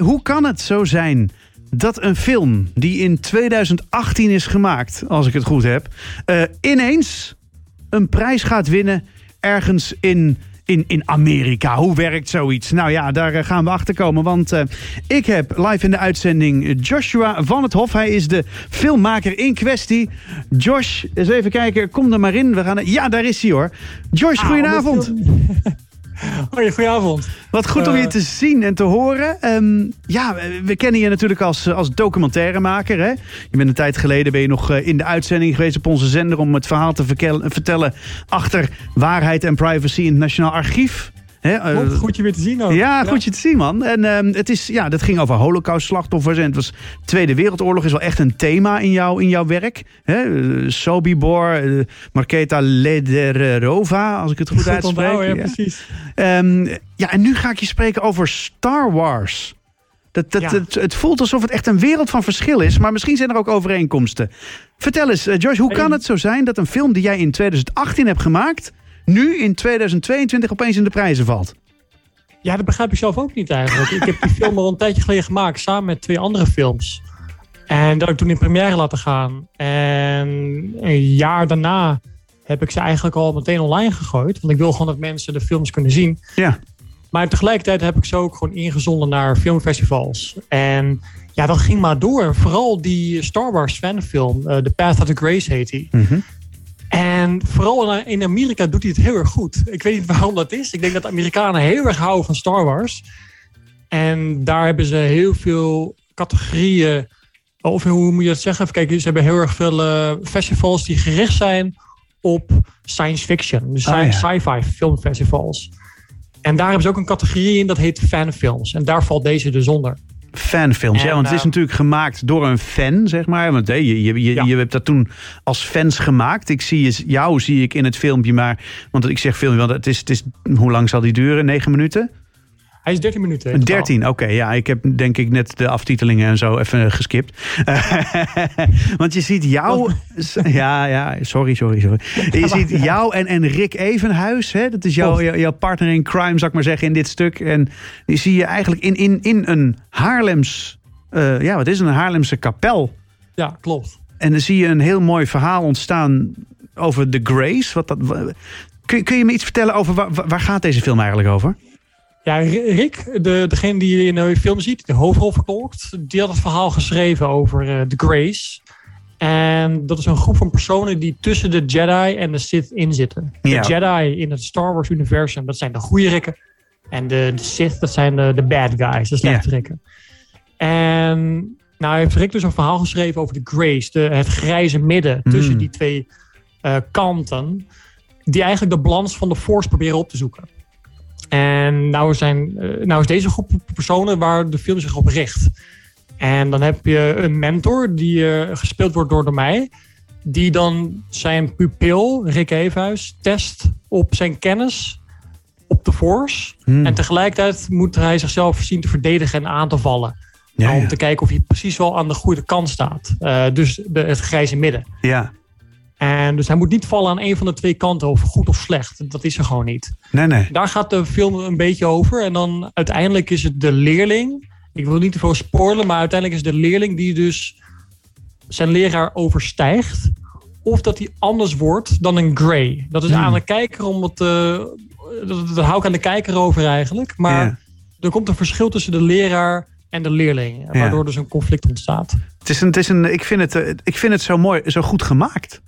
Hoe kan het zo zijn dat een film die in 2018 is gemaakt, als ik het goed heb, uh, ineens een prijs gaat winnen ergens in in, in Amerika. Hoe werkt zoiets? Nou ja, daar eh, gaan we achter komen. Want uh, ik heb live in de uitzending Joshua van het Hof. Hij is de filmmaker in kwestie. Josh, eens even kijken. Kom er maar in. We gaan... Ja, daar is hij hoor. Josh, ah, goedenavond. Hoi, goedenavond. Wat goed om je eh. te zien en te horen. Ehm, ja, we kennen je natuurlijk als, als documentairemaker. Hè? Je bent een tijd geleden ben je nog in de uitzending geweest op onze zender... om het verhaal te vertellen achter waarheid en privacy in het Nationaal Archief. He, uh, goed je weer te zien ook. Ja, goed je te zien man. En uh, het is, ja, dat ging over holocaust-slachtoffers. En het was Tweede Wereldoorlog is wel echt een thema in, jou, in jouw werk. He, uh, Sobibor, uh, Marketa Lederova, als ik het goed, goed uitspreek. ja, precies. Um, ja, en nu ga ik je spreken over Star Wars. Dat, dat, het, het, voelt alsof het echt een wereld van verschil is. Maar misschien zijn er ook overeenkomsten. Vertel eens, Josh, hoe kan het zo zijn dat een film die jij in 2018 hebt gemaakt nu in 2022 opeens in de prijzen valt. Ja, dat begrijp ik zelf ook niet eigenlijk. ik heb die film al een tijdje geleden gemaakt samen met twee andere films. En dat heb ik toen in première laten gaan. En een jaar daarna heb ik ze eigenlijk al meteen online gegooid. Want ik wil gewoon dat mensen de films kunnen zien. Ja. Maar tegelijkertijd heb ik ze ook gewoon ingezonden naar filmfestivals. En ja, dat ging maar door. Vooral die Star Wars fanfilm, uh, The Path of the Grace heet die. Mm en vooral in Amerika doet hij het heel erg goed. Ik weet niet waarom dat is. Ik denk dat de Amerikanen heel erg houden van Star Wars. En daar hebben ze heel veel categorieën. Of hoe moet je dat zeggen? Even kijken, ze hebben heel erg veel uh, festivals die gericht zijn op science fiction. Dus oh, sci-fi filmfestivals. En daar hebben ze ook een categorie in dat heet fanfilms. En daar valt deze dus onder fanfilms. ja, want het is natuurlijk gemaakt door een fan, zeg maar. Want hey, je, je, je, je hebt dat toen als fans gemaakt. Ik zie jou zie ik in het filmpje, maar... Want ik zeg filmpje, want het is, het is... Hoe lang zal die duren? Negen minuten? Hij is 13 minuten. 13, oké. ja, ik heb denk ik net de aftitelingen en zo even geskipt. Want je ziet jou... Oh. Ja, ja, sorry, sorry, sorry. Je ziet jou en, en Rick Evenhuis. Hè? Dat is jouw, jouw partner in crime, zou ik maar zeggen, in dit stuk. En die zie je eigenlijk in, in, in een Haarlems... Uh, ja, wat is een Haarlemse kapel. Ja, klopt. En dan zie je een heel mooi verhaal ontstaan over The Grace. Wat dat, kun, kun je me iets vertellen over waar, waar gaat deze film eigenlijk over? Ja, Rick, de, degene die je in de film ziet, de hoofdrol vertolkt, die had het verhaal geschreven over uh, The Grace. En dat is een groep van personen die tussen de Jedi en de Sith inzitten. De Jedi in het Star Wars universum, dat zijn de goede rikken. En de, de Sith, dat zijn de, de bad guys, de slechte rikken. En nou heeft Rick dus een verhaal geschreven over de Grace, de, het grijze midden tussen mm. die twee uh, kanten. Die eigenlijk de balans van de Force proberen op te zoeken. En nou, zijn, uh, nou is deze groep personen waar de film zich op richt. En dan heb je een mentor die uh, gespeeld wordt door, door mij. Die dan zijn pupil, Rick Evenhuis, test op zijn kennis op de force. Hmm. En tegelijkertijd moet hij zichzelf zien te verdedigen en aan te vallen. Ja, om te kijken of hij precies wel aan de goede kant staat. Uh, dus de, het grijze midden. Ja. En dus hij moet niet vallen aan een van de twee kanten, of goed of slecht. Dat is er gewoon niet. Nee, nee. Daar gaat de film een beetje over. En dan uiteindelijk is het de leerling. Ik wil niet te veel spoilen, maar uiteindelijk is de leerling die dus zijn leraar overstijgt. Of dat hij anders wordt dan een Grey. Dat is hmm. aan de kijker om het. Uh, dat, hou ik aan de kijker over eigenlijk. Maar er komt een verschil tussen de leraar en de leerling. Waardoor dus een conflict ontstaat. Het is een, het is een, ik, vind het, eh, ik vind het zo mooi, zo goed gemaakt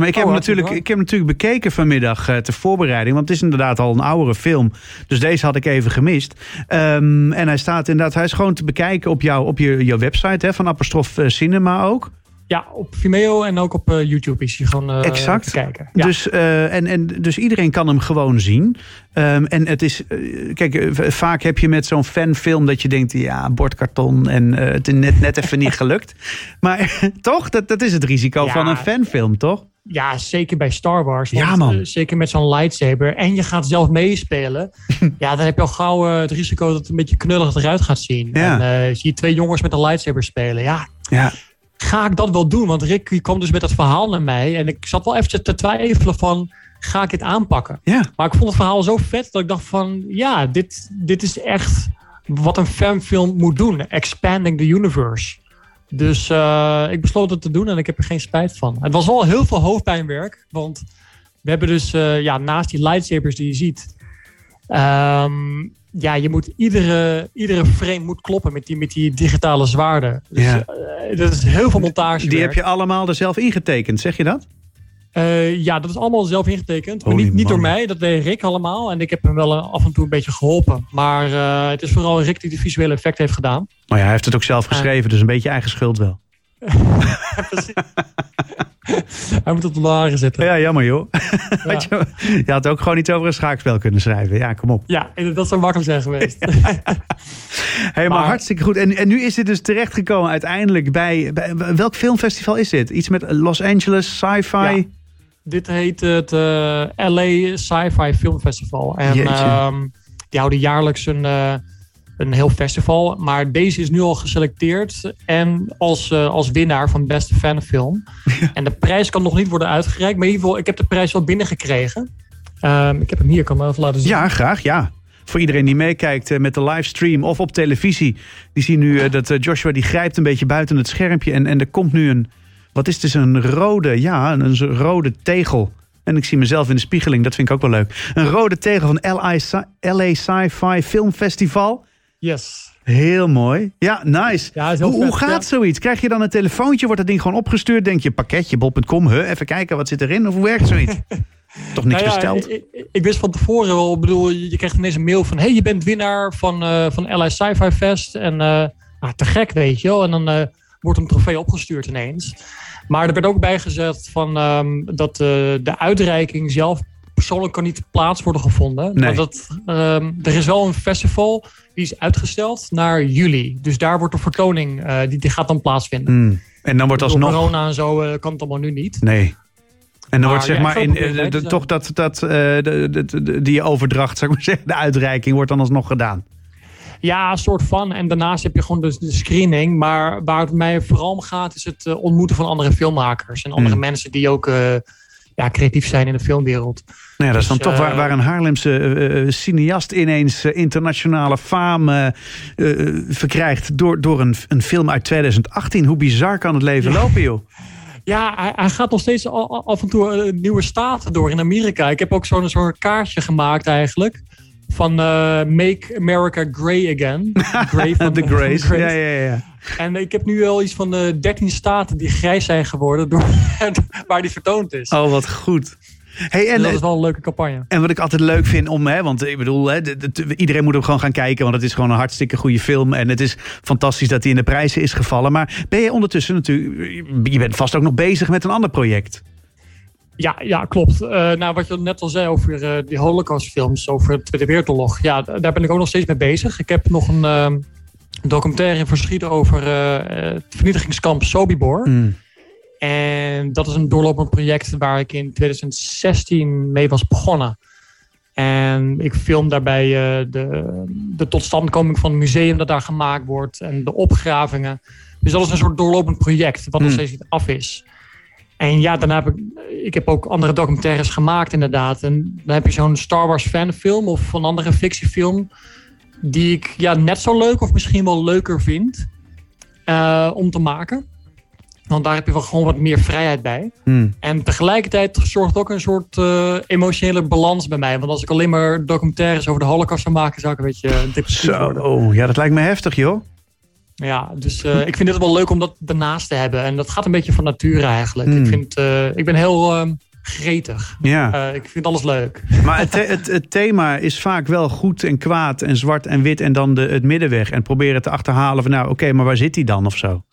maar ik, heb oh, natuurlijk, ik heb hem natuurlijk bekeken vanmiddag uh, ter voorbereiding. Want het is inderdaad al een oudere film. Dus deze had ik even gemist. Um, en hij staat inderdaad, hij is gewoon te bekijken op, jou, op je, jouw website hè, van Apostrof eh, Cinema ook. Ja, op Vimeo en ook op uh, YouTube is hij gewoon uh, exact. te kijken. Ja. Dus, uh, en, en, dus iedereen kan hem gewoon zien. Um, en het is, kijk, vaak heb je met zo'n fanfilm dat je denkt, ja, bordkarton en het is net, net even niet gelukt. Maar toch, dat, dat is het risico van een fanfilm, toch? Ja, zeker bij Star Wars. Ja, man. Uh, zeker met zo'n lightsaber. En je gaat zelf meespelen. ja, dan heb je al gauw uh, het risico dat het een beetje knullig eruit gaat zien. Ja. En uh, zie je twee jongens met een lightsaber spelen. Ja. ja. Ga ik dat wel doen? Want Rick kwam dus met dat verhaal naar mij. En ik zat wel even te twijfelen van... Ga ik het aanpakken? Ja. Maar ik vond het verhaal zo vet dat ik dacht van... Ja, dit, dit is echt wat een fanfilm moet doen. Expanding the universe. Dus uh, ik besloot het te doen en ik heb er geen spijt van. Het was wel heel veel hoofdpijnwerk. Want we hebben dus uh, ja, naast die lightsabers die je ziet... Um, ja, je moet iedere, iedere frame moet kloppen met die, met die digitale zwaarden. Dus, ja. Uh, dat is heel veel montage. Die heb je allemaal er zelf ingetekend, zeg je dat? Uh, ja, dat is allemaal zelf ingetekend. maar niet, niet door mij, dat deed Rick allemaal. En ik heb hem wel af en toe een beetje geholpen. Maar uh, het is vooral Rick die de visuele effect heeft gedaan. Maar ja, hij heeft het ook zelf geschreven, dus een beetje eigen schuld wel. Hij moet op de lage zitten. Ja, jammer joh. Ja. Je, je, had ook gewoon iets over een schaakspel kunnen schrijven. Ja, kom op. Ja, dat zou makkelijk zijn geweest. hey, maar, hartstikke goed. En, en nu is dit dus terechtgekomen uiteindelijk bij, bij... Welk filmfestival is dit? Iets met Los Angeles, sci-fi? Ja. Dit heet het uh, LA Sci-Fi Film Festival. En um, die houden jaarlijks een... Uh, een heel festival. Maar deze is nu al geselecteerd en als, uh, als winnaar van beste fanfilm. Ja. En de prijs kan nog niet worden uitgereikt. Maar in ieder geval, ik heb de prijs wel binnengekregen. Um, ik heb hem hier, ik kan hem even laten zien. Ja, graag, ja. Voor iedereen die meekijkt met de livestream of op televisie. Die zien nu dat Joshua die grijpt een beetje buiten het schermpje. En, en er komt nu een, wat is het, een rode, ja, een rode tegel. En ik zie mezelf in de spiegeling, dat vind ik ook wel leuk. Een rode tegel van LA, LA Sci-Fi Film Festival. Yes. Heel mooi. Ja, nice. Ja, hoe, gaat ja. zoiets? Krijg je dan een telefoontje? Wordt dat ding gewoon opgestuurd? Denk je pakketje bol.com? Huh, even kijken wat zit erin? Of hoe werkt zoiets? Toch niks nou ja, besteld? Ik, ik, ik, wist van tevoren wel. Ik bedoel, je krijgt ineens een mail van: hey, je bent winnaar van, uh, van LA Sci-Fi Fest. En uh, nou, te gek, weet je wel. En dan uh, wordt een trofee opgestuurd ineens. Maar er werd ook bijgezet van um, dat de uitreiking zelf persoonlijk kan niet plaats worden gevonden. Nee. Maar dat, um, er is wel een festival die is uitgesteld naar juli. Dus daar wordt de vertoning, uh, die, die gaat dan plaatsvinden. Mm. En dan wordt Door alsnog... corona en zo uh, kan het allemaal nu niet. Nee. En dan Maar wordt zeg ja, maar in, eh, toch dat, dat eh, de, de, de- die overdracht, zou ik maar zeggen, de uitreiking wordt dan alsnog gedaan. Ja, een soort van. En daarnaast heb je gewoon de, de screening. Maar waar het mij vooral om gaat, is het uh, ontmoeten van andere filmmakers. En andere Mm. mensen die ook uh, ja, creatief zijn in de filmwereld. Nou ja, dat is dan Dus, toch waar, eh, waar een Haarlemse eh, eh, cineast ineens eh, internationale faam eh, eh, verkrijgt door, door een, een film uit 2018. Hoe bizar kan het leven Ja. lopen, joh? Ja, hij, hij gaat nog steeds af en toe eh, nieuwe staten door in Amerika. Ik heb ook zo'n zo'n kaartje gemaakt eigenlijk. Van eh, Make America Grey Again. Grey van, The. Grace. Ja, ja, ja. En ik heb nu wel iets van eh 13 staten die grijs zijn geworden door, waar die vertoond is. Oh, wat goed. Hey, en, dat is wel een leuke campagne. En wat ik altijd leuk vind om, hè, want ik bedoel, hè, de- de- iedereen moet hem gewoon gaan kijken, want het is gewoon een hartstikke goede film. En het is fantastisch dat hij in de prijzen is gevallen. Maar ben je ondertussen natuurlijk, je bent vast ook nog bezig met een ander project. Ja, ja klopt. Eh, nou, wat je net al zei over eh, die Holocaustfilms, over de Tweede Wereldoorlog. Ja, daar ben ik ook nog steeds mee bezig. Ik heb nog een eh, documentaire verschieten over eh, eh, het vernietigingskamp Sobibor. Mm. En dat is een doorlopend project waar ik in 2016 mee was begonnen. En ik film daarbij de, de totstandkoming van het museum dat daar gemaakt wordt en de opgravingen. Dus dat is een soort doorlopend project wat nog Hmm. steeds niet af is. En ja, daarna heb ik, ik heb ook andere documentaires gemaakt inderdaad. En dan heb je zo'n Star Wars fanfilm of een andere fictiefilm die ik ja, net zo leuk of misschien wel leuker vind eh, om te maken. Want daar heb je wel gewoon wat meer vrijheid bij. Mm. En tegelijkertijd zorgt ook een soort eh, emotionele balans bij mij. Want als ik alleen maar documentaires over de holocaust zou maken, zou ik een beetje depressief worden. Zo, oh, ja, dat lijkt me heftig, joh. Ja, dus eh, ik vind het wel leuk om dat daarnaast te hebben. En dat gaat een beetje van nature eigenlijk. Hmm. Ik, vind, eh, ik ben heel eh, gretig. Ja. Eh, ik vind alles leuk. Maar het, het, het thema is vaak wel goed en kwaad en zwart en wit en dan de, het middenweg. En proberen te achterhalen van nou, oké, maar waar zit hij dan of zo?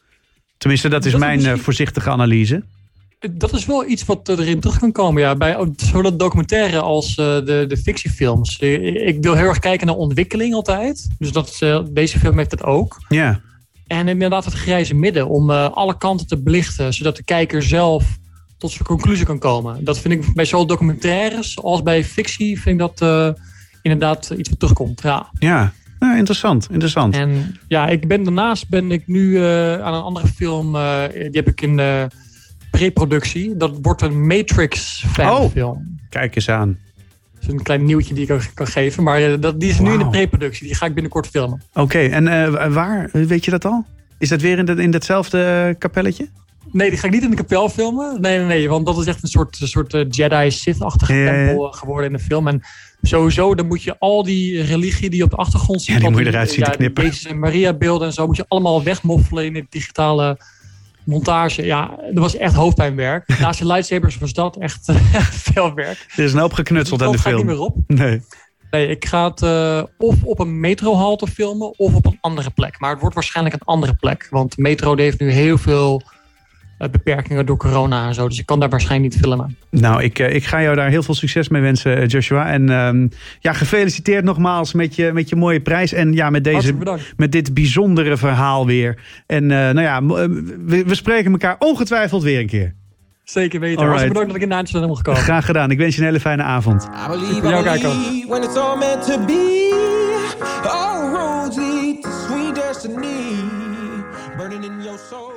Tenminste, dat is Dat mijn misschien- voorzichtige analyse. Dat is wel iets wat erin terug kan komen. Ja, bij zowel de documentaire als de, de fictiefilms. Ik wil heel erg kijken naar ontwikkeling altijd. Dus dat, deze film heeft het ook. Ja. En inderdaad het grijze midden. Om eh, alle kanten te belichten. Zodat de kijker zelf tot zijn conclusie kan komen. Dat vind ik bij zowel documentaires als bij fictie. Vind ik dat eh, inderdaad iets wat terugkomt. Ja. Ja. Ja, interessant, interessant. En ja, ik ben, daarnaast ben ik nu eh, aan een andere film. die heb ik in pre-productie. Dat wordt een Matrix fanfilm. Kijk eens aan. Is een klein nieuwtje die ik ook kan geven. Maar eh, dat, die is nu in de preproductie. Die ga ik binnenkort filmen. Oké, en eh, waar? Weet je dat al? Is dat weer in, dat, in datzelfde eh, kapelletje? Nee, die ga ik niet in de kapel filmen. Nee, nee, nee. Want dat is echt een soort, soort eh, Jedi-Sith-achtige Ja, ja, ja. tempel eh, geworden in de film. En sowieso, dan moet je al die religie die op de achtergrond ziet. die al moet je eruit zien te die knippen. Jezus en Maria beelden en zo. Moet je allemaal wegmoffelen in het digitale montage. Ja, dat was echt hoofdpijnwerk. Naast de lightsabers was dat echt eh, veel werk. Er is een hoop geknutseld aan Dat de gaat niet film. meer op. Nee. Nee, ik ga het eh, of op een metrohalte filmen of op een andere plek. Maar het wordt waarschijnlijk een andere plek. Want Metro heeft nu heel veel beperkingen door corona en zo. Dus ik kan daar waarschijnlijk niet filmen. Nou, ik, eh, ik ga jou daar heel veel succes mee wensen, eh, Joshua. En ehm, ja, gefeliciteerd nogmaals met je, met je mooie prijs. En ja, met, deze, met dit bijzondere verhaal weer. En eh, nou ja, eh, we, we spreken elkaar ongetwijfeld weer een keer. Zeker weten. Alright. Hartelijk bedankt dat ik in de eindstand mocht komen. Graag gedaan. Ik wens je een hele fijne avond. I believe, I when it's all meant to be. All roads lead to sweet destiny. Burning in your soul.